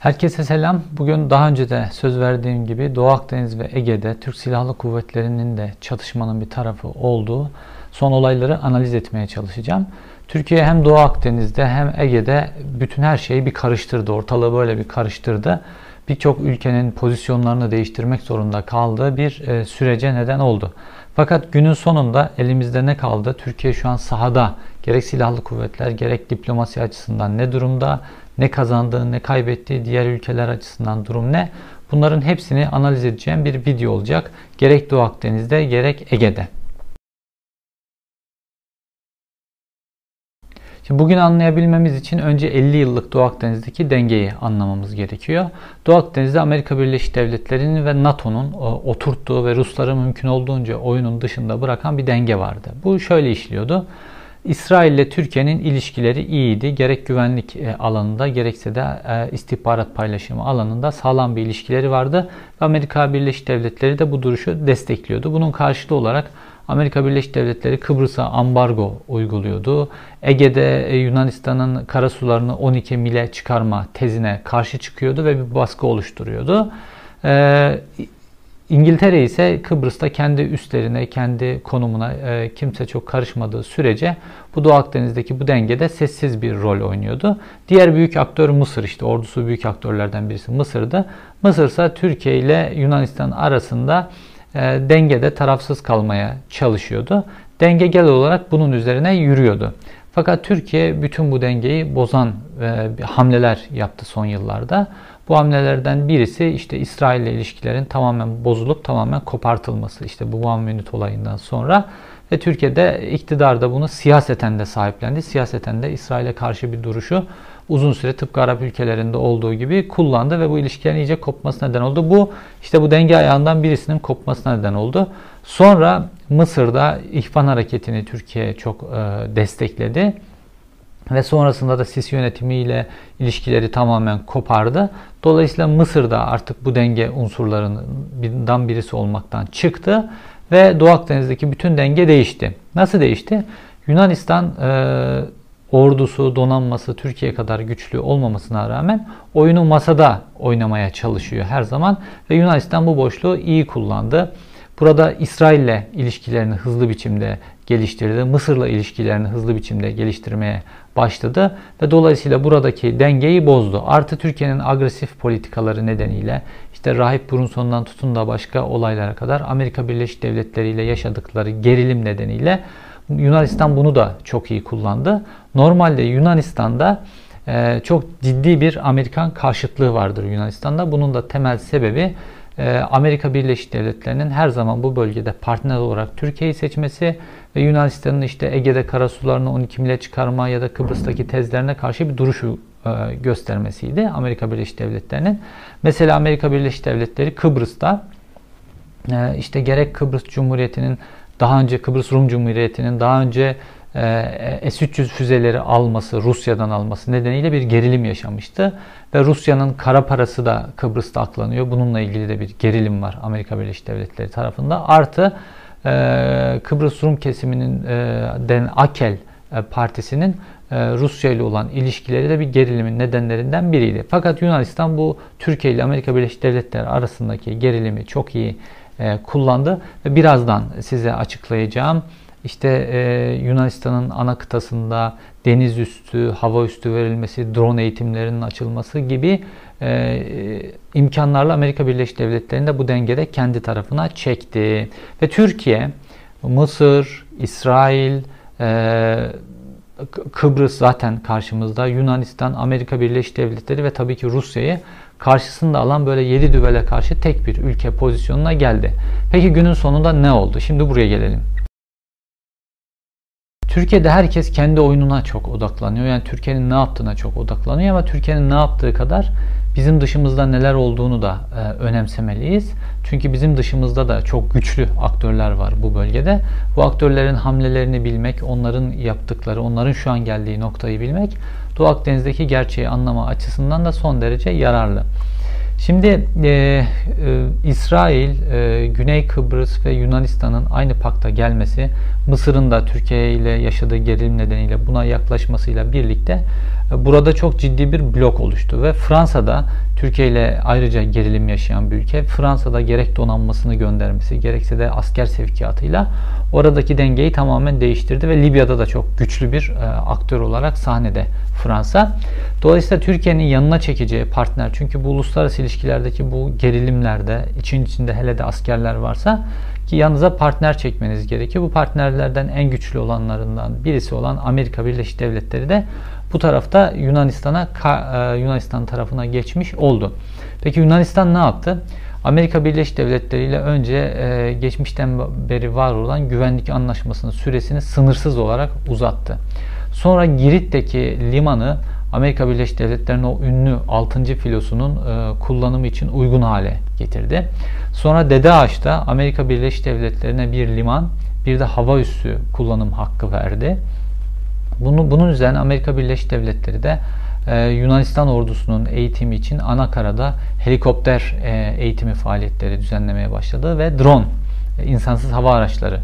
Herkese selam. Bugün daha önce de söz verdiğim gibi Doğu Akdeniz ve Ege'de Türk Silahlı Kuvvetleri'nin de çatışmanın bir tarafı olduğu son olayları analiz etmeye çalışacağım. Türkiye hem Doğu Akdeniz'de hem Ege'de bütün her şeyi bir karıştırdı. Ortalığı böyle bir karıştırdı. Birçok ülkenin pozisyonlarını değiştirmek zorunda kaldığı bir e, sürece neden oldu. Fakat günün sonunda elimizde ne kaldı? Türkiye şu an sahada gerek silahlı kuvvetler gerek diplomasi açısından ne durumda? Ne kazandığı, ne kaybettiği, diğer ülkeler açısından durum ne? Bunların hepsini analiz edeceğim bir video olacak. Gerek Doğu Akdeniz'de gerek Ege'de. Şimdi bugün anlayabilmemiz için önce 50 yıllık Doğu Akdeniz'deki dengeyi anlamamız gerekiyor. Doğu Akdeniz'de Amerika Birleşik Devletleri'nin ve NATO'nun e, oturttuğu ve Rusları mümkün olduğunca oyunun dışında bırakan bir denge vardı. Bu şöyle işliyordu. İsrail ile Türkiye'nin ilişkileri iyiydi. Gerek güvenlik e, alanında gerekse de e, istihbarat paylaşımı alanında sağlam bir ilişkileri vardı. Amerika Birleşik Devletleri de bu duruşu destekliyordu. Bunun karşılığı olarak Amerika Birleşik Devletleri Kıbrıs'a ambargo uyguluyordu. Ege'de e, Yunanistan'ın karasularını 12 mile çıkarma tezine karşı çıkıyordu ve bir baskı oluşturuyordu. İngiltere ise Kıbrıs'ta kendi üstlerine, kendi konumuna e, kimse çok karışmadığı sürece bu Doğu Akdeniz'deki bu dengede sessiz bir rol oynuyordu. Diğer büyük aktör Mısır işte ordusu büyük aktörlerden birisi Mısır'dı. Mısır ise Türkiye ile Yunanistan arasında e, dengede tarafsız kalmaya çalışıyordu. Denge genel olarak bunun üzerine yürüyordu. Fakat Türkiye bütün bu dengeyi bozan e, hamleler yaptı son yıllarda. Bu hamlelerden birisi işte İsrail ile ilişkilerin tamamen bozulup tamamen kopartılması. İşte bu One Minute olayından sonra ve Türkiye'de iktidar da bunu siyaseten de sahiplendi. Siyaseten de İsrail'e karşı bir duruşu uzun süre tıpkı Arap ülkelerinde olduğu gibi kullandı ve bu ilişkilerin iyice kopması neden oldu. Bu işte bu denge ayağından birisinin kopmasına neden oldu. Sonra Mısır'da İhvan hareketini Türkiye çok e, destekledi ve sonrasında da Sisi yönetimiyle ilişkileri tamamen kopardı. Dolayısıyla Mısır'da artık bu denge unsurlarından birisi olmaktan çıktı ve Doğu Akdeniz'deki bütün denge değişti. Nasıl değişti? Yunanistan e, ordusu, donanması Türkiye kadar güçlü olmamasına rağmen oyunu masada oynamaya çalışıyor her zaman ve Yunanistan bu boşluğu iyi kullandı. Burada İsrail ile ilişkilerini hızlı biçimde geliştirdi. Mısır'la ilişkilerini hızlı biçimde geliştirmeye başladı ve dolayısıyla buradaki dengeyi bozdu. Artı Türkiye'nin agresif politikaları nedeniyle işte Rahip Brunson'dan tutun da başka olaylara kadar Amerika Birleşik Devletleri ile yaşadıkları gerilim nedeniyle Yunanistan bunu da çok iyi kullandı. Normalde Yunanistan'da e, çok ciddi bir Amerikan karşıtlığı vardır Yunanistan'da. Bunun da temel sebebi e, Amerika Birleşik Devletleri'nin her zaman bu bölgede partner olarak Türkiye'yi seçmesi ve Yunanistan'ın işte Ege'de karasularını 12 mile çıkarma ya da Kıbrıs'taki tezlerine karşı bir duruşu e, göstermesiydi Amerika Birleşik Devletleri'nin. Mesela Amerika Birleşik Devletleri Kıbrıs'ta işte gerek Kıbrıs Cumhuriyeti'nin daha önce Kıbrıs Rum Cumhuriyeti'nin daha önce e, S-300 füzeleri alması, Rusya'dan alması nedeniyle bir gerilim yaşamıştı. Ve Rusya'nın kara parası da Kıbrıs'ta aklanıyor. Bununla ilgili de bir gerilim var Amerika Birleşik Devletleri tarafında. Artı e, Kıbrıs Rum kesiminin e, den Akel partisinin Rusya ile olan ilişkileri de bir gerilimin nedenlerinden biriydi. Fakat Yunanistan bu Türkiye ile Amerika Birleşik Devletleri arasındaki gerilimi çok iyi kullandı ve birazdan size açıklayacağım işte e, Yunanistan'ın ana kıtasında deniz üstü, hava üstü verilmesi, drone eğitimlerinin açılması gibi e, imkanlarla Amerika Birleşik Devletleri'ni de bu dengede kendi tarafına çekti. Ve Türkiye, Mısır, İsrail, e, Kıbrıs zaten karşımızda, Yunanistan, Amerika Birleşik Devletleri ve tabii ki Rusya'yı karşısında alan böyle yedi düvele karşı tek bir ülke pozisyonuna geldi. Peki günün sonunda ne oldu? Şimdi buraya gelelim. Türkiye'de herkes kendi oyununa çok odaklanıyor. Yani Türkiye'nin ne yaptığına çok odaklanıyor ama Türkiye'nin ne yaptığı kadar bizim dışımızda neler olduğunu da e, önemsemeliyiz. Çünkü bizim dışımızda da çok güçlü aktörler var bu bölgede. Bu aktörlerin hamlelerini bilmek, onların yaptıkları, onların şu an geldiği noktayı bilmek Doğu Akdeniz'deki gerçeği anlama açısından da son derece yararlı. Şimdi e, e, İsrail, e, Güney Kıbrıs ve Yunanistan'ın aynı pakta gelmesi, Mısır'ın da Türkiye ile yaşadığı gerilim nedeniyle buna yaklaşmasıyla birlikte e, burada çok ciddi bir blok oluştu ve Fransa'da Türkiye ile ayrıca gerilim yaşayan bir ülke. Fransa'da gerek donanmasını göndermesi gerekse de asker sevkiyatıyla oradaki dengeyi tamamen değiştirdi ve Libya'da da çok güçlü bir e, aktör olarak sahnede Fransa. Dolayısıyla Türkiye'nin yanına çekeceği partner çünkü bu uluslararası ilişkilerdeki bu gerilimlerde için içinde hele de askerler varsa ki yanınıza partner çekmeniz gerekiyor. Bu partnerlerden en güçlü olanlarından birisi olan Amerika Birleşik Devletleri de bu tarafta Yunanistan'a e, Yunanistan tarafına geçmiş oldu. Peki Yunanistan ne yaptı? Amerika Birleşik Devletleri ile önce e, geçmişten beri var olan güvenlik anlaşmasının süresini sınırsız olarak uzattı. Sonra Girit'teki limanı Amerika Birleşik Devletleri'nin o ünlü 6. filosunun e, kullanımı için uygun hale getirdi. Sonra Dede Ağaç'ta Amerika Birleşik Devletleri'ne bir liman, bir de hava üssü kullanım hakkı verdi. Bunu, bunun üzerine Amerika Birleşik Devletleri de e, Yunanistan ordusunun eğitimi için ana karada helikopter e, eğitimi faaliyetleri düzenlemeye başladı ve drone, insansız hava araçları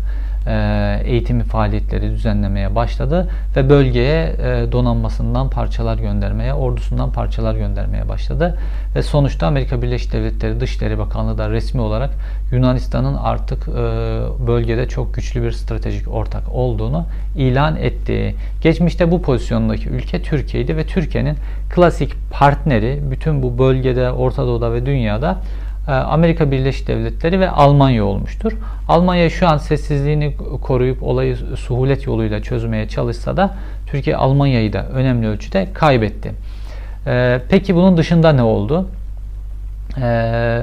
eğitimi faaliyetleri düzenlemeye başladı ve bölgeye e, donanmasından parçalar göndermeye, ordusundan parçalar göndermeye başladı. Ve sonuçta Amerika Birleşik Devletleri Dışişleri Bakanlığı da resmi olarak Yunanistan'ın artık e, bölgede çok güçlü bir stratejik ortak olduğunu ilan etti. Geçmişte bu pozisyondaki ülke Türkiye'ydi ve Türkiye'nin klasik partneri bütün bu bölgede, Orta Doğu'da ve dünyada e, Amerika Birleşik Devletleri ve Almanya olmuştur. Almanya şu an sessizliğini koruyup olayı suhulet yoluyla çözmeye çalışsa da Türkiye Almanya'yı da önemli ölçüde kaybetti. E, peki bunun dışında ne oldu? E,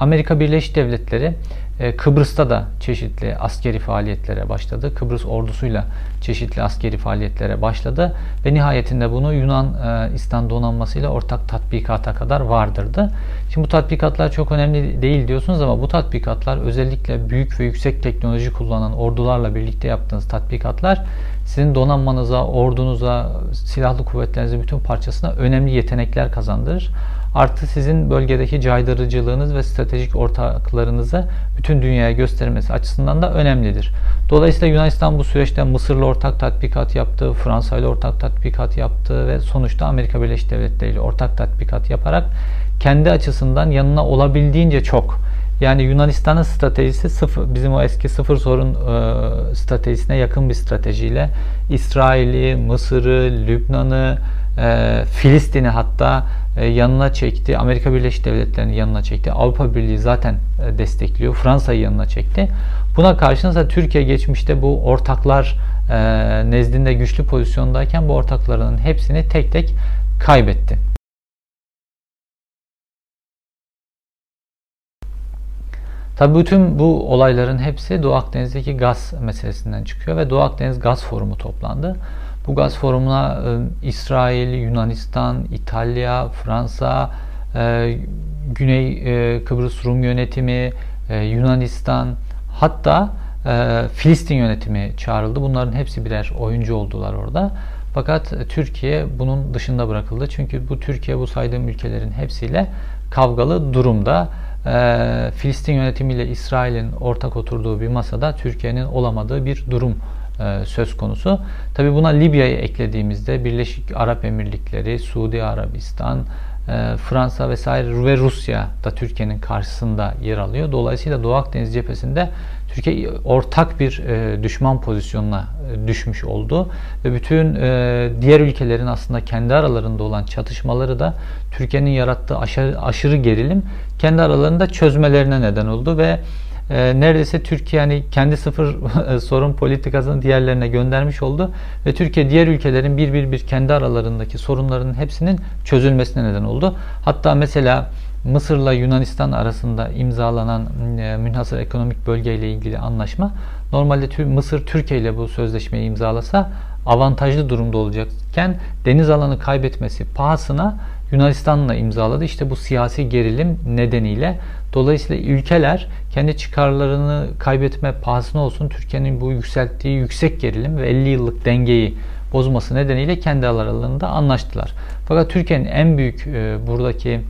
Amerika Birleşik Devletleri e, Kıbrıs'ta da çeşitli askeri faaliyetlere başladı. Kıbrıs ordusuyla çeşitli askeri faaliyetlere başladı ve nihayetinde bunu Yunanistan donanmasıyla ortak tatbikata kadar vardırdı. Şimdi bu tatbikatlar çok önemli değil diyorsunuz ama bu tatbikatlar özellikle büyük ve yüksek teknoloji kullanan ordularla birlikte yaptığınız tatbikatlar sizin donanmanıza, ordunuza, silahlı kuvvetlerinize bütün parçasına önemli yetenekler kazandırır. Artı sizin bölgedeki caydırıcılığınız ve stratejik ortaklarınızı bütün dünyaya göstermesi açısından da önemlidir. Dolayısıyla Yunanistan bu süreçte Mısır'la ortak tatbikat yaptı, Fransa ile ortak tatbikat yaptı ve sonuçta Amerika Birleşik Devletleri ile ortak tatbikat yaparak kendi açısından yanına olabildiğince çok yani Yunanistan'ın stratejisi sıfır, bizim o eski sıfır sorun e, stratejisine yakın bir stratejiyle İsrail'i, Mısır'ı, Lübnan'ı, e, Filistin'i hatta e, yanına çekti. Amerika Birleşik Devletleri'ni yanına çekti. Avrupa Birliği zaten e, destekliyor. Fransa'yı yanına çekti. Buna karşınızda Türkiye geçmişte bu ortaklar e, nezdinde güçlü pozisyondayken bu ortaklarının hepsini tek tek kaybetti. Tabi bütün bu olayların hepsi Doğu Akdeniz'deki gaz meselesinden çıkıyor ve Doğu Akdeniz Gaz Forumu toplandı. Bu gaz forumuna e, İsrail, Yunanistan, İtalya, Fransa, e, Güney e, Kıbrıs Rum yönetimi, e, Yunanistan hatta e, Filistin yönetimi çağrıldı. Bunların hepsi birer oyuncu oldular orada. Fakat Türkiye bunun dışında bırakıldı. Çünkü bu Türkiye bu saydığım ülkelerin hepsiyle kavgalı durumda. E, Filistin yönetimiyle İsrail'in ortak oturduğu bir masada Türkiye'nin olamadığı bir durum e, söz konusu. Tabi buna Libya'yı eklediğimizde Birleşik Arap Emirlikleri, Suudi Arabistan, e, Fransa vesaire ve Rusya da Türkiye'nin karşısında yer alıyor. Dolayısıyla Doğu Akdeniz cephesinde Türkiye ortak bir e, düşman pozisyonuna düşmüş oldu ve bütün diğer ülkelerin aslında kendi aralarında olan çatışmaları da Türkiye'nin yarattığı aşırı, aşırı gerilim kendi aralarında çözmelerine neden oldu ve e, neredeyse Türkiye yani kendi sıfır sorun politikasını diğerlerine göndermiş oldu ve Türkiye diğer ülkelerin bir bir bir kendi aralarındaki sorunların hepsinin çözülmesine neden oldu. Hatta mesela Mısır'la Yunanistan arasında imzalanan e, münhasır ekonomik bölge ile ilgili anlaşma normalde Mısır Türkiye ile bu sözleşmeyi imzalasa avantajlı durumda olacakken deniz alanı kaybetmesi pahasına Yunanistan'la imzaladı. İşte bu siyasi gerilim nedeniyle dolayısıyla ülkeler kendi çıkarlarını kaybetme pahasına olsun Türkiye'nin bu yükselttiği yüksek gerilim ve 50 yıllık dengeyi bozması nedeniyle kendi aralarında anlaştılar. Fakat Türkiye'nin en büyük e, buradaki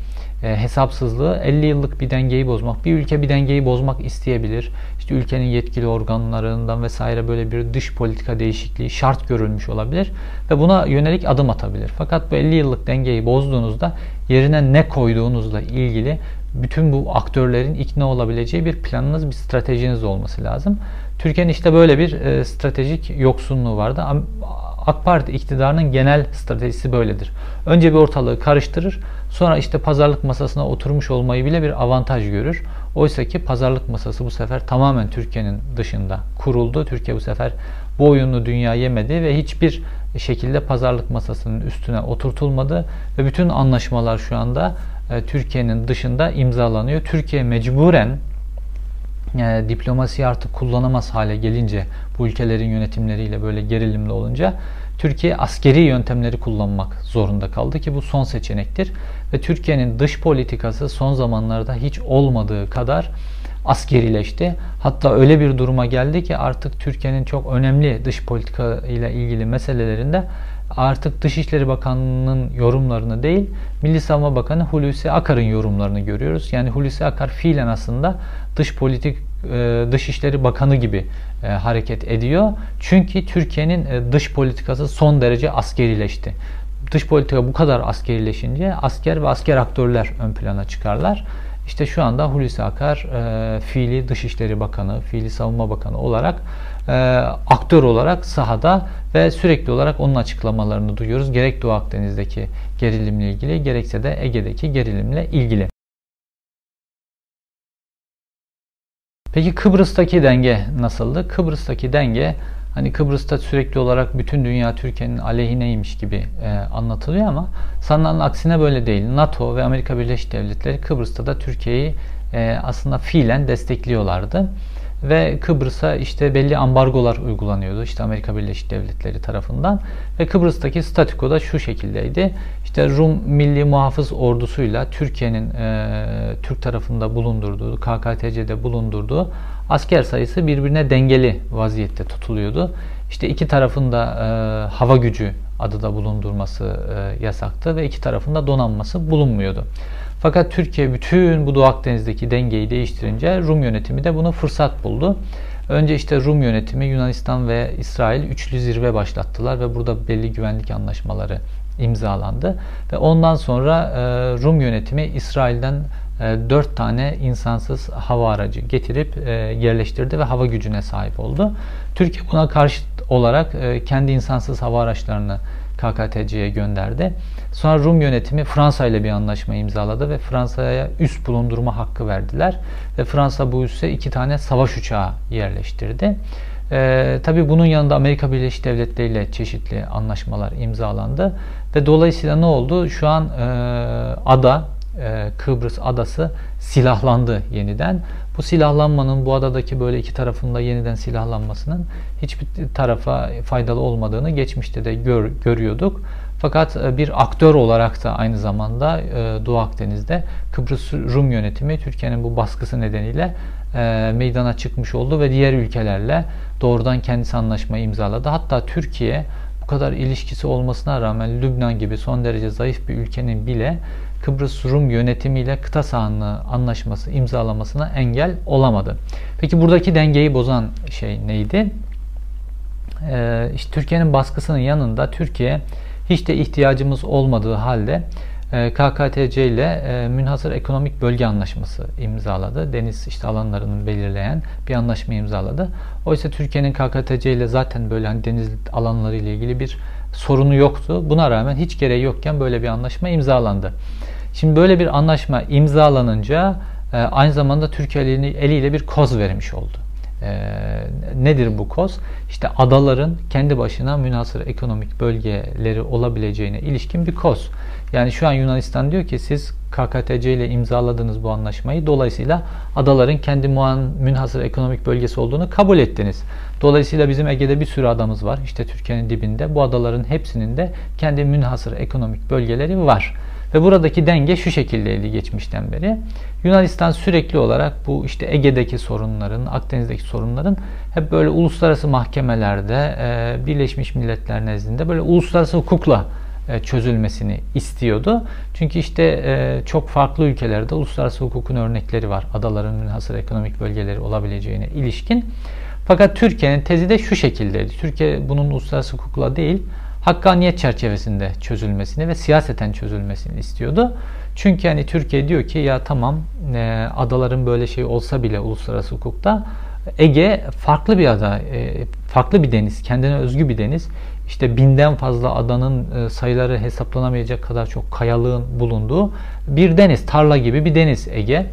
e, hesapsızlığı 50 yıllık bir dengeyi bozmak. Bir ülke bir dengeyi bozmak isteyebilir. İşte ülkenin yetkili organlarından vesaire böyle bir dış politika değişikliği şart görülmüş olabilir ve buna yönelik adım atabilir. Fakat bu 50 yıllık dengeyi bozduğunuzda yerine ne koyduğunuzla ilgili bütün bu aktörlerin ikna olabileceği bir planınız, bir stratejiniz olması lazım. Türkiye'nin işte böyle bir e, stratejik yoksunluğu vardı. AK Parti iktidarının genel stratejisi böyledir. Önce bir ortalığı karıştırır, sonra işte pazarlık masasına oturmuş olmayı bile bir avantaj görür. Oysa ki pazarlık masası bu sefer tamamen Türkiye'nin dışında kuruldu. Türkiye bu sefer bu oyunu dünya yemedi ve hiçbir şekilde pazarlık masasının üstüne oturtulmadı ve bütün anlaşmalar şu anda e, Türkiye'nin dışında imzalanıyor. Türkiye mecburen e, diplomasi artık kullanamaz hale gelince bu ülkelerin yönetimleriyle böyle gerilimli olunca Türkiye askeri yöntemleri kullanmak zorunda kaldı ki bu son seçenektir. Ve Türkiye'nin dış politikası son zamanlarda hiç olmadığı kadar askerileşti. Hatta öyle bir duruma geldi ki artık Türkiye'nin çok önemli dış politika ile ilgili meselelerinde artık Dışişleri Bakanlığı'nın yorumlarını değil, Milli Savunma Bakanı Hulusi Akar'ın yorumlarını görüyoruz. Yani Hulusi Akar fiilen aslında dış politik e, Dışişleri Bakanı gibi e, hareket ediyor. Çünkü Türkiye'nin e, dış politikası son derece askerileşti. Dış politika bu kadar askerileşince asker ve asker aktörler ön plana çıkarlar. İşte şu anda Hulusi Akar e, fiili Dışişleri Bakanı, fiili Savunma Bakanı olarak e, aktör olarak sahada ve sürekli olarak onun açıklamalarını duyuyoruz. Gerek Doğu Akdeniz'deki gerilimle ilgili gerekse de Ege'deki gerilimle ilgili. Peki Kıbrıs'taki denge nasıldı? Kıbrıs'taki denge hani Kıbrıs'ta sürekli olarak bütün dünya Türkiye'nin aleyhineymiş gibi e, anlatılıyor ama sanılan aksine böyle değil. NATO ve Amerika Birleşik Devletleri Kıbrıs'ta da Türkiye'yi e, aslında fiilen destekliyorlardı ve Kıbrıs'a işte belli ambargolar uygulanıyordu işte Amerika Birleşik Devletleri tarafından ve Kıbrıs'taki statiko da şu şekildeydi. İşte Rum Milli Muhafız Ordusuyla Türkiye'nin e, Türk tarafında bulundurduğu, KKTC'de bulundurduğu asker sayısı birbirine dengeli vaziyette tutuluyordu. İşte iki tarafında e, hava gücü adı da bulundurması e, yasaktı ve iki tarafında donanması bulunmuyordu. Fakat Türkiye bütün bu Doğu Akdeniz'deki dengeyi değiştirince Rum yönetimi de bunu fırsat buldu. Önce işte Rum yönetimi Yunanistan ve İsrail üçlü zirve başlattılar ve burada belli güvenlik anlaşmaları imzalandı. Ve ondan sonra e, Rum yönetimi İsrail'den e, 4 tane insansız hava aracı getirip e, yerleştirdi ve hava gücüne sahip oldu. Türkiye buna karşı olarak e, kendi insansız hava araçlarını KKTC'ye gönderdi. Sonra Rum yönetimi Fransa ile bir anlaşma imzaladı ve Fransa'ya üst bulundurma hakkı verdiler. Ve Fransa bu üsse iki tane savaş uçağı yerleştirdi. Ee, Tabi bunun yanında Amerika Birleşik Devletleri ile çeşitli anlaşmalar imzalandı. Ve dolayısıyla ne oldu? Şu an e, ada, e, Kıbrıs adası silahlandı yeniden. Bu silahlanmanın bu adadaki böyle iki tarafında yeniden silahlanmasının hiçbir tarafa faydalı olmadığını geçmişte de gör, görüyorduk. Fakat e, bir aktör olarak da aynı zamanda e, Doğu Akdeniz'de Kıbrıs Rum yönetimi Türkiye'nin bu baskısı nedeniyle e, meydana çıkmış oldu ve diğer ülkelerle doğrudan kendisi anlaşma imzaladı. Hatta Türkiye bu kadar ilişkisi olmasına rağmen Lübnan gibi son derece zayıf bir ülkenin bile Kıbrıs Rum yönetimiyle kıta sahanlığı anlaşması imzalamasına engel olamadı. Peki buradaki dengeyi bozan şey neydi? Ee, işte Türkiye'nin baskısının yanında Türkiye hiç de ihtiyacımız olmadığı halde e, KKTC ile e, münhasır ekonomik bölge anlaşması imzaladı. Deniz işte alanlarını belirleyen bir anlaşma imzaladı. Oysa Türkiye'nin KKTC ile zaten böyle hani deniz alanları ile ilgili bir sorunu yoktu. Buna rağmen hiç gereği yokken böyle bir anlaşma imzalandı. Şimdi böyle bir anlaşma imzalanınca e, aynı zamanda Türkiye eliyle bir koz vermiş oldu. E, nedir bu koz? İşte adaların kendi başına münhasır ekonomik bölgeleri olabileceğine ilişkin bir koz. Yani şu an Yunanistan diyor ki siz KKTC ile imzaladınız bu anlaşmayı. Dolayısıyla adaların kendi muan münhasır ekonomik bölgesi olduğunu kabul ettiniz. Dolayısıyla bizim Ege'de bir sürü adamız var. İşte Türkiye'nin dibinde. Bu adaların hepsinin de kendi münhasır ekonomik bölgeleri var. Ve buradaki denge şu şekildeydi geçmişten beri. Yunanistan sürekli olarak bu işte Ege'deki sorunların, Akdeniz'deki sorunların hep böyle uluslararası mahkemelerde, Birleşmiş Milletler nezdinde böyle uluslararası hukukla e, çözülmesini istiyordu. Çünkü işte e, çok farklı ülkelerde uluslararası hukukun örnekleri var. Adaların münhasır ekonomik bölgeleri olabileceğine ilişkin. Fakat Türkiye'nin tezi de şu şekildeydi. Türkiye bunun uluslararası hukukla değil, hakkaniyet çerçevesinde çözülmesini ve siyaseten çözülmesini istiyordu. Çünkü hani Türkiye diyor ki ya tamam e, adaların böyle şey olsa bile uluslararası hukukta Ege farklı bir ada, e, farklı bir deniz, kendine özgü bir deniz. İşte binden fazla adanın e, sayıları hesaplanamayacak kadar çok kayalığın bulunduğu bir deniz, tarla gibi bir deniz Ege.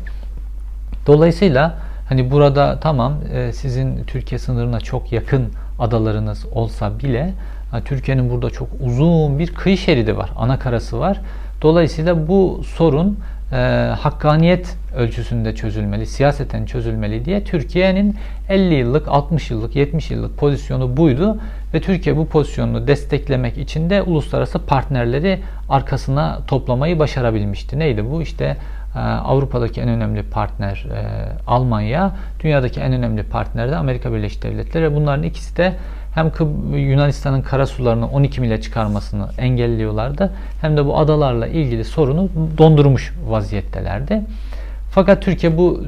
Dolayısıyla hani burada tamam e, sizin Türkiye sınırına çok yakın adalarınız olsa bile Türkiye'nin burada çok uzun bir kıyı şeridi var, ana karası var. Dolayısıyla bu sorun e, hakkaniyet ölçüsünde çözülmeli, siyaseten çözülmeli diye Türkiye'nin 50 yıllık, 60 yıllık, 70 yıllık pozisyonu buydu ve Türkiye bu pozisyonunu desteklemek için de uluslararası partnerleri arkasına toplamayı başarabilmişti. Neydi bu? İşte e, Avrupa'daki en önemli partner e, Almanya, dünyadaki en önemli partner de Amerika Birleşik Devletleri. Bunların ikisi de hem Yunanistan'ın kara sularını 12 mile çıkarmasını engelliyorlardı hem de bu adalarla ilgili sorunu dondurmuş vaziyettelerdi. Fakat Türkiye bu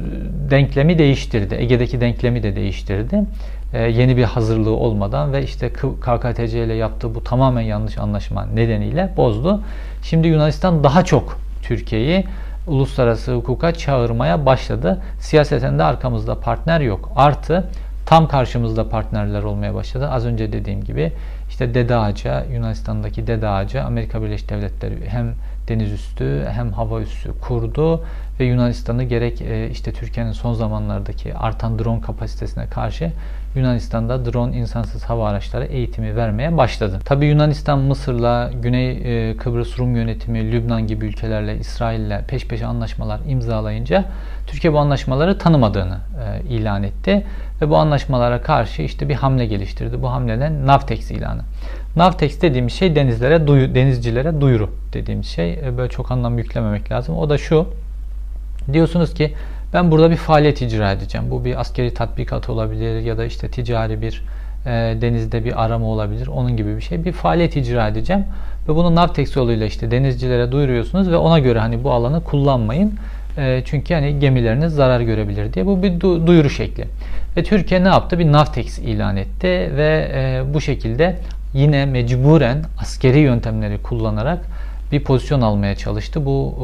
denklemi değiştirdi. Ege'deki denklemi de değiştirdi. Ee, yeni bir hazırlığı olmadan ve işte KKTC ile yaptığı bu tamamen yanlış anlaşma nedeniyle bozdu. Şimdi Yunanistan daha çok Türkiye'yi uluslararası hukuka çağırmaya başladı. Siyaseten de arkamızda partner yok. Artı tam karşımızda partnerler olmaya başladı. Az önce dediğim gibi işte Dede Ağaca, Yunanistan'daki Dede Ağaca, Amerika Birleşik Devletleri hem deniz üstü hem hava üstü kurdu ve Yunanistan'ı gerek e, işte Türkiye'nin son zamanlardaki artan drone kapasitesine karşı Yunanistan'da drone insansız hava araçları eğitimi vermeye başladı. Tabi Yunanistan Mısır'la, Güney e, Kıbrıs Rum yönetimi, Lübnan gibi ülkelerle, İsrail'le peş peşe anlaşmalar imzalayınca Türkiye bu anlaşmaları tanımadığını e, ilan etti ve bu anlaşmalara karşı işte bir hamle geliştirdi. Bu hamleden Navtex ilanı. Navtex dediğimiz şey denizlere duyu, denizcilere duyuru dediğimiz şey. E, böyle çok anlam yüklememek lazım. O da şu. Diyorsunuz ki ben burada bir faaliyet icra edeceğim. Bu bir askeri tatbikat olabilir ya da işte ticari bir e, denizde bir arama olabilir. Onun gibi bir şey. Bir faaliyet icra edeceğim. Ve bunu Navtex yoluyla işte denizcilere duyuruyorsunuz ve ona göre hani bu alanı kullanmayın. E, çünkü hani gemileriniz zarar görebilir diye. Bu bir du- duyuru şekli. Ve Türkiye ne yaptı? Bir Navtex ilan etti ve e, bu şekilde yine mecburen askeri yöntemleri kullanarak bir pozisyon almaya çalıştı. Bu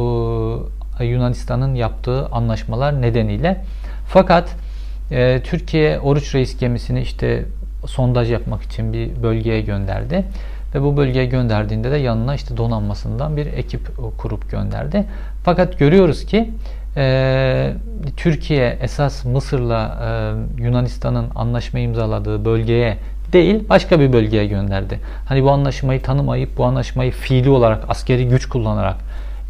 e, Yunanistan'ın yaptığı anlaşmalar nedeniyle. Fakat e, Türkiye Oruç Reis gemisini işte sondaj yapmak için bir bölgeye gönderdi. Ve bu bölgeye gönderdiğinde de yanına işte donanmasından bir ekip kurup gönderdi. Fakat görüyoruz ki e, Türkiye esas Mısır'la e, Yunanistan'ın anlaşma imzaladığı bölgeye değil başka bir bölgeye gönderdi. Hani bu anlaşmayı tanımayıp bu anlaşmayı fiili olarak askeri güç kullanarak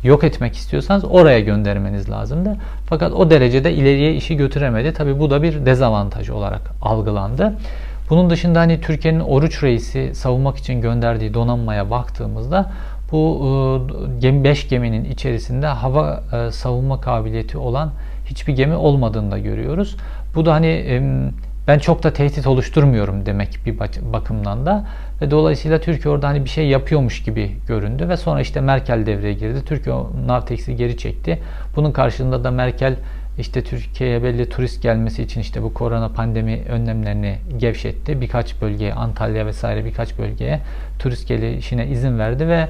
yok etmek istiyorsanız oraya göndermeniz lazımdı. Fakat o derecede ileriye işi götüremedi. Tabi bu da bir dezavantaj olarak algılandı. Bunun dışında hani Türkiye'nin Oruç Reis'i savunmak için gönderdiği donanmaya baktığımızda bu 5 e, geminin içerisinde hava e, savunma kabiliyeti olan hiçbir gemi olmadığını da görüyoruz. Bu da hani ben çok da tehdit oluşturmuyorum demek bir bakımdan da. Ve dolayısıyla Türkiye orada hani bir şey yapıyormuş gibi göründü ve sonra işte Merkel devreye girdi. Türkiye Navtex'i geri çekti. Bunun karşılığında da Merkel işte Türkiye'ye belli turist gelmesi için işte bu korona pandemi önlemlerini gevşetti. Birkaç bölgeye, Antalya vesaire birkaç bölgeye turist gelişine izin verdi ve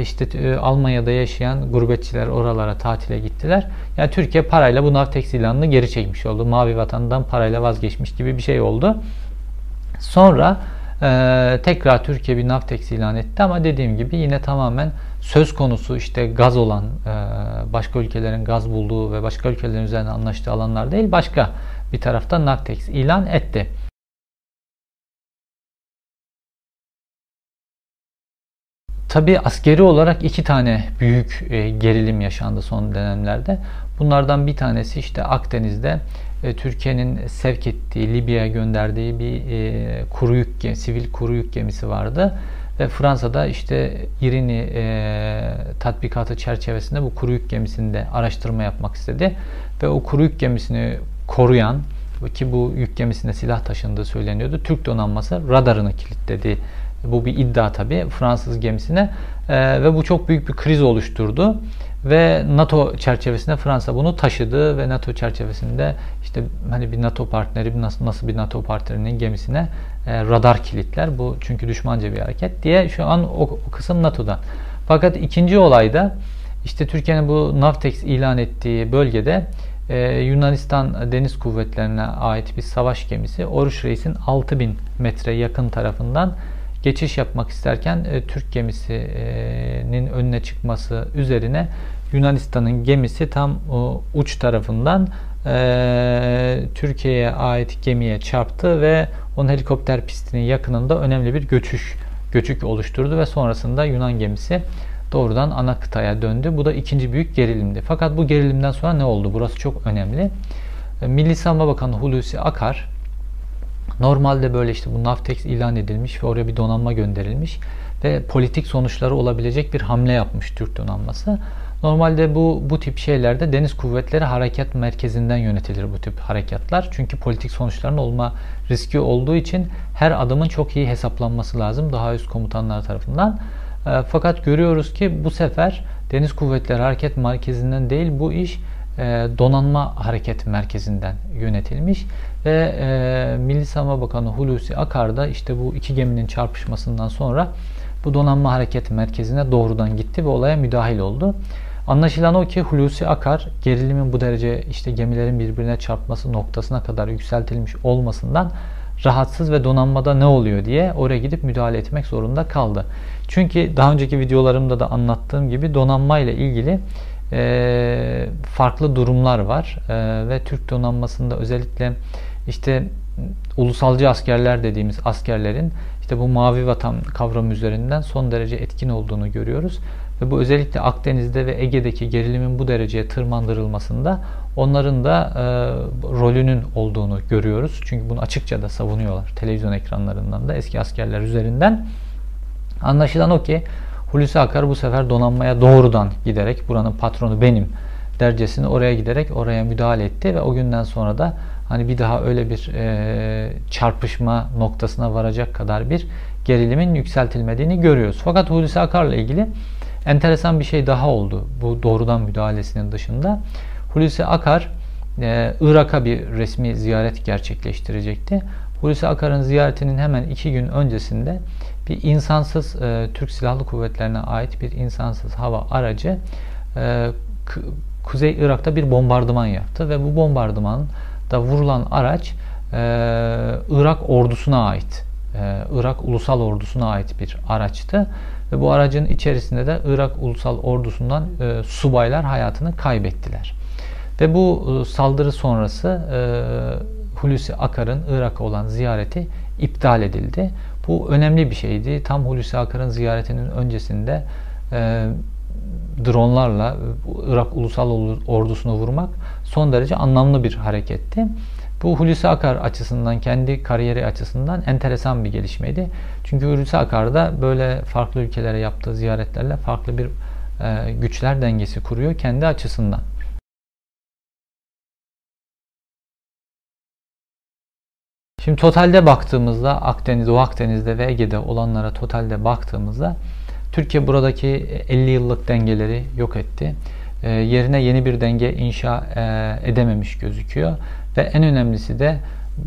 işte e, Almanya'da yaşayan gurbetçiler oralara tatile gittiler. Yani Türkiye parayla bu Navtex ilanını geri çekmiş oldu. Mavi vatandan parayla vazgeçmiş gibi bir şey oldu. Sonra ee, tekrar Türkiye bir Navtex ilan etti ama dediğim gibi yine tamamen söz konusu işte gaz olan e, başka ülkelerin gaz bulduğu ve başka ülkelerin üzerine anlaştığı alanlar değil başka bir taraftan Navtex ilan etti. Tabi askeri olarak iki tane büyük e, gerilim yaşandı son dönemlerde. Bunlardan bir tanesi işte Akdeniz'de e, Türkiye'nin sevk ettiği, Libya'ya gönderdiği bir e, kuru yük, sivil kuru yük gemisi vardı. Ve Fransa'da işte İrini tatbikatı çerçevesinde bu kuru yük gemisinde araştırma yapmak istedi. Ve o kuru yük gemisini koruyan ki bu yük gemisinde silah taşındığı söyleniyordu. Türk donanması radarını kilitledi Bu bir iddia tabi Fransız gemisine e, ve bu çok büyük bir kriz oluşturdu ve NATO çerçevesinde Fransa bunu taşıdı ve NATO çerçevesinde işte hani bir NATO partneri nasıl nasıl bir NATO partnerinin gemisine e, radar kilitler bu çünkü düşmanca bir hareket diye şu an o, o kısım NATO'da. Fakat ikinci olayda işte Türkiye'nin bu Navtex ilan ettiği bölgede e, Yunanistan Deniz Kuvvetlerine ait bir savaş gemisi Oruç Reis'in 6000 metre yakın tarafından geçiş yapmak isterken e, Türk gemisinin önüne çıkması üzerine Yunanistan'ın gemisi tam o uç tarafından e, Türkiye'ye ait gemiye çarptı ve onun helikopter pistinin yakınında önemli bir göçüş göçük oluşturdu ve sonrasında Yunan gemisi doğrudan ana kıtaya döndü. Bu da ikinci büyük gerilimdi. Fakat bu gerilimden sonra ne oldu? Burası çok önemli. E, Milli Savunma Bakanı Hulusi Akar normalde böyle işte bu Navtex ilan edilmiş ve oraya bir donanma gönderilmiş ve politik sonuçları olabilecek bir hamle yapmış Türk donanması. Normalde bu bu tip şeylerde deniz kuvvetleri harekat merkezinden yönetilir bu tip harekatlar. Çünkü politik sonuçların olma riski olduğu için her adımın çok iyi hesaplanması lazım daha üst komutanlar tarafından. E, fakat görüyoruz ki bu sefer deniz kuvvetleri hareket merkezinden değil bu iş donanma hareket merkezinden yönetilmiş ve e, Milli Savunma Bakanı Hulusi Akar da işte bu iki geminin çarpışmasından sonra bu donanma hareket merkezine doğrudan gitti ve olaya müdahil oldu. Anlaşılan o ki Hulusi Akar gerilimin bu derece işte gemilerin birbirine çarpması noktasına kadar yükseltilmiş olmasından rahatsız ve donanmada ne oluyor diye oraya gidip müdahale etmek zorunda kaldı. Çünkü daha önceki videolarımda da anlattığım gibi donanma ile ilgili e, farklı durumlar var e, ve Türk donanmasında özellikle işte ulusalcı askerler dediğimiz askerlerin işte bu mavi vatan kavramı üzerinden son derece etkin olduğunu görüyoruz. Ve bu özellikle Akdeniz'de ve Ege'deki gerilimin bu dereceye tırmandırılmasında onların da e, rolünün olduğunu görüyoruz. Çünkü bunu açıkça da savunuyorlar televizyon ekranlarından da eski askerler üzerinden. Anlaşılan o ki Hulusi Akar bu sefer donanmaya doğrudan giderek buranın patronu benim dercesini oraya giderek oraya müdahale etti ve o günden sonra da hani bir daha öyle bir e, çarpışma noktasına varacak kadar bir gerilimin yükseltilmediğini görüyoruz. Fakat Hulusi Akar'la ilgili enteresan bir şey daha oldu bu doğrudan müdahalesinin dışında. Hulusi Akar e, Irak'a bir resmi ziyaret gerçekleştirecekti. Hulusi Akar'ın ziyaretinin hemen iki gün öncesinde bir insansız e, Türk Silahlı Kuvvetlerine ait bir insansız hava aracı e, Kuzey Irak'ta bir bombardıman yaptı ve bu bombardıman da vurulan araç e, Irak ordusuna ait, e, Irak Ulusal Ordusu'na ait bir araçtı. Ve bu aracın içerisinde de Irak Ulusal Ordusu'ndan e, subaylar hayatını kaybettiler. Ve bu e, saldırı sonrası e, Hulusi Akar'ın Irak'a olan ziyareti iptal edildi. Bu önemli bir şeydi. Tam Hulusi Akar'ın ziyaretinin öncesinde e, dronlarla Irak Ulusal Ordusu'nu vurmak son derece anlamlı bir hareketti. Bu Hulusi Akar açısından, kendi kariyeri açısından enteresan bir gelişmeydi. Çünkü Hulusi Akar da böyle farklı ülkelere yaptığı ziyaretlerle farklı bir e, güçler dengesi kuruyor kendi açısından. Şimdi totalde baktığımızda Akdeniz, Doğu Akdeniz'de ve Ege'de olanlara totalde baktığımızda Türkiye buradaki 50 yıllık dengeleri yok etti. E, yerine yeni bir denge inşa e, edememiş gözüküyor. Ve en önemlisi de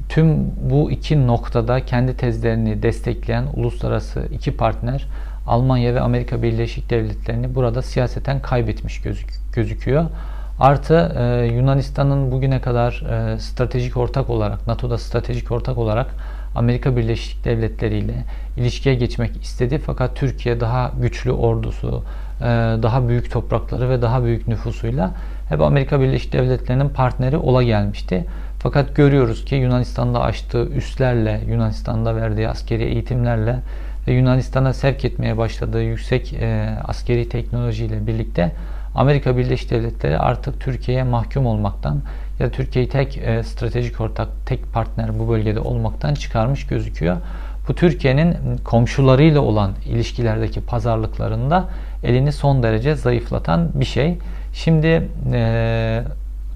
tüm bu iki noktada kendi tezlerini destekleyen uluslararası iki partner Almanya ve Amerika Birleşik Devletleri'ni burada siyaseten kaybetmiş gözük gözüküyor. Artı e, Yunanistan'ın bugüne kadar e, stratejik ortak olarak, NATO'da stratejik ortak olarak Amerika Birleşik Devletleri ile ilişkiye geçmek istedi. Fakat Türkiye daha güçlü ordusu, e, daha büyük toprakları ve daha büyük nüfusuyla hep Amerika Birleşik Devletleri'nin partneri ola gelmişti. Fakat görüyoruz ki Yunanistan'da açtığı üslerle, Yunanistan'da verdiği askeri eğitimlerle ve Yunanistan'a sevk etmeye başladığı yüksek e, askeri teknolojiyle birlikte Amerika Birleşik Devletleri artık Türkiye'ye mahkum olmaktan ya da Türkiye'yi tek e, stratejik ortak, tek partner bu bölgede olmaktan çıkarmış gözüküyor. Bu Türkiye'nin komşularıyla olan ilişkilerdeki pazarlıklarında elini son derece zayıflatan bir şey. Şimdi e,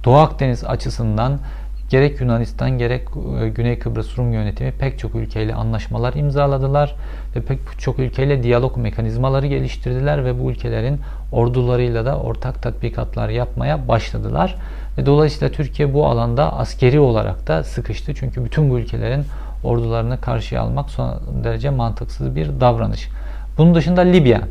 Doğu Akdeniz açısından gerek Yunanistan gerek e, Güney Kıbrıs Rum yönetimi pek çok ülkeyle anlaşmalar imzaladılar ve pek çok ülkeyle diyalog mekanizmaları geliştirdiler ve bu ülkelerin ordularıyla da ortak tatbikatlar yapmaya başladılar. Ve dolayısıyla Türkiye bu alanda askeri olarak da sıkıştı. Çünkü bütün bu ülkelerin ordularını karşıya almak son derece mantıksız bir davranış. Bunun dışında Libya.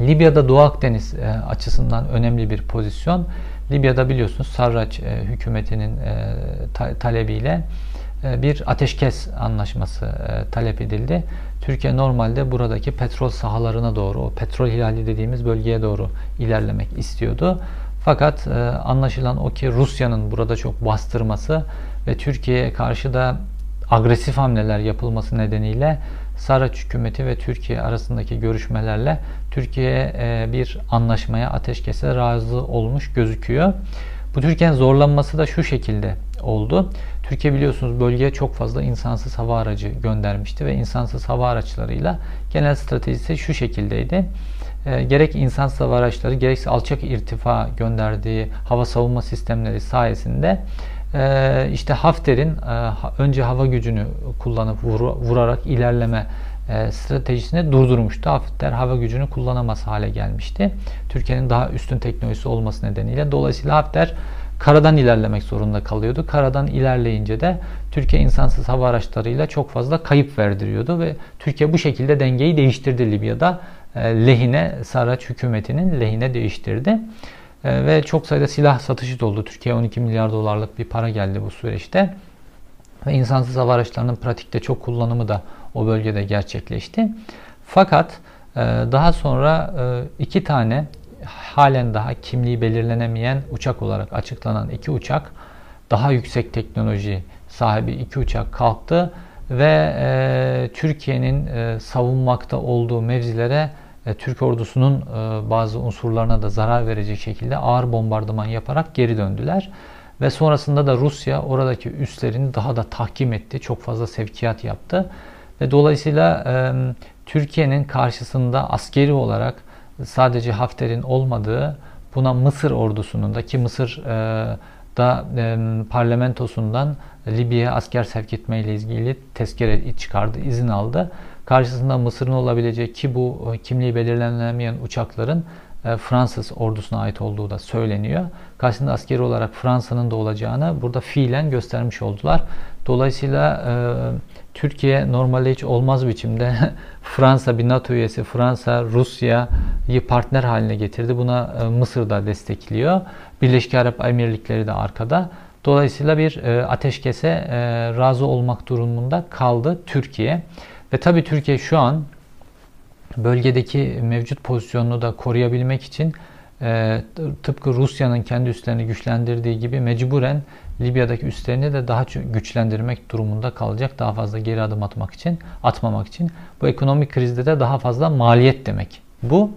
Libya'da Doğu Akdeniz e, açısından önemli bir pozisyon. Libya'da biliyorsunuz Sarraç e, hükümetinin e, ta, talebiyle e, bir ateşkes anlaşması e, talep edildi. Türkiye normalde buradaki petrol sahalarına doğru, o petrol hilali dediğimiz bölgeye doğru ilerlemek istiyordu. Fakat e, anlaşılan o ki Rusya'nın burada çok bastırması ve Türkiye'ye karşı da agresif hamleler yapılması nedeniyle Saraç hükümeti ve Türkiye arasındaki görüşmelerle Türkiye e, bir anlaşmaya ateşkese razı olmuş gözüküyor. Bu Türkiye'nin zorlanması da şu şekilde oldu. Türkiye biliyorsunuz bölgeye çok fazla insansız hava aracı göndermişti ve insansız hava araçlarıyla genel stratejisi şu şekildeydi. E, gerek insansız hava araçları gerekse alçak irtifa gönderdiği hava savunma sistemleri sayesinde e, işte Hafter'in e, önce hava gücünü kullanıp vur, vurarak ilerleme e, stratejisini durdurmuştu. Hafter hava gücünü kullanamaz hale gelmişti. Türkiye'nin daha üstün teknolojisi olması nedeniyle. Dolayısıyla Hafter karadan ilerlemek zorunda kalıyordu. Karadan ilerleyince de Türkiye insansız hava araçlarıyla çok fazla kayıp verdiriyordu ve Türkiye bu şekilde dengeyi değiştirdi Libya'da. E, lehine Saraç hükümetinin lehine değiştirdi. E, ve çok sayıda silah satışı da oldu. Türkiye 12 milyar dolarlık bir para geldi bu süreçte. Ve insansız hava araçlarının pratikte çok kullanımı da o bölgede gerçekleşti. Fakat e, daha sonra iki tane halen daha kimliği belirlenemeyen uçak olarak açıklanan iki uçak daha yüksek teknoloji sahibi iki uçak kalktı ve e, Türkiye'nin e, savunmakta olduğu mevzilere e, Türk ordusunun e, bazı unsurlarına da zarar verecek şekilde ağır bombardıman yaparak geri döndüler. Ve sonrasında da Rusya oradaki üslerini daha da tahkim etti. Çok fazla sevkiyat yaptı. Ve dolayısıyla e, Türkiye'nin karşısında askeri olarak sadece Hafter'in olmadığı buna Mısır ordusunun da ki Mısır e, da e, parlamentosundan Libya'ya asker sevk etme ile ilgili tezkere çıkardı, izin aldı. Karşısında Mısır'ın olabilecek ki bu e, kimliği belirlenemeyen uçakların e, Fransız ordusuna ait olduğu da söyleniyor. Karşısında askeri olarak Fransa'nın da olacağını burada fiilen göstermiş oldular. Dolayısıyla e, Türkiye normalde hiç olmaz biçimde Fransa bir NATO üyesi, Fransa Rusya'yı partner haline getirdi. Buna e, Mısır da destekliyor. Birleşik Arap Emirlikleri de arkada. Dolayısıyla bir e, ateşkese e, razı olmak durumunda kaldı Türkiye. Ve tabii Türkiye şu an bölgedeki mevcut pozisyonunu da koruyabilmek için e, tıpkı Rusya'nın kendi üslerini güçlendirdiği gibi mecburen Libya'daki üslerini de daha güçlendirmek durumunda kalacak. Daha fazla geri adım atmak için, atmamak için. Bu ekonomik krizde de daha fazla maliyet demek. Bu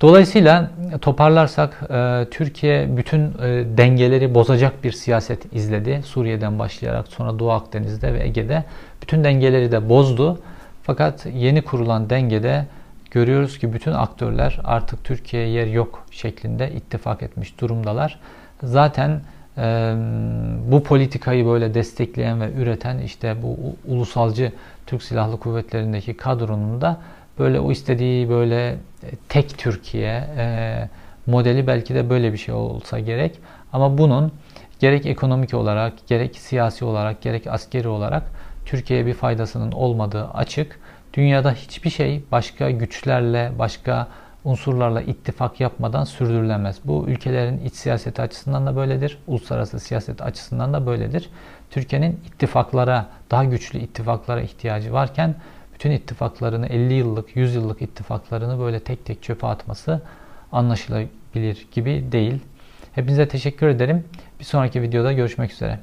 Dolayısıyla toparlarsak e, Türkiye bütün e, dengeleri bozacak bir siyaset izledi. Suriye'den başlayarak sonra Doğu Akdeniz'de ve Ege'de bütün dengeleri de bozdu. Fakat yeni kurulan dengede görüyoruz ki bütün aktörler artık Türkiye'ye yer yok şeklinde ittifak etmiş durumdalar. Zaten e, bu politikayı böyle destekleyen ve üreten işte bu ulusalcı Türk Silahlı Kuvvetleri'ndeki kadronun da böyle o istediği böyle e, tek Türkiye e, modeli belki de böyle bir şey olsa gerek. Ama bunun gerek ekonomik olarak, gerek siyasi olarak, gerek askeri olarak Türkiye'ye bir faydasının olmadığı açık. Dünyada hiçbir şey başka güçlerle, başka unsurlarla ittifak yapmadan sürdürülemez. Bu ülkelerin iç siyaseti açısından da böyledir, uluslararası siyaset açısından da böyledir. Türkiye'nin ittifaklara, daha güçlü ittifaklara ihtiyacı varken bütün ittifaklarını 50 yıllık, 100 yıllık ittifaklarını böyle tek tek çöpe atması anlaşılabilir gibi değil. Hepinize teşekkür ederim. Bir sonraki videoda görüşmek üzere.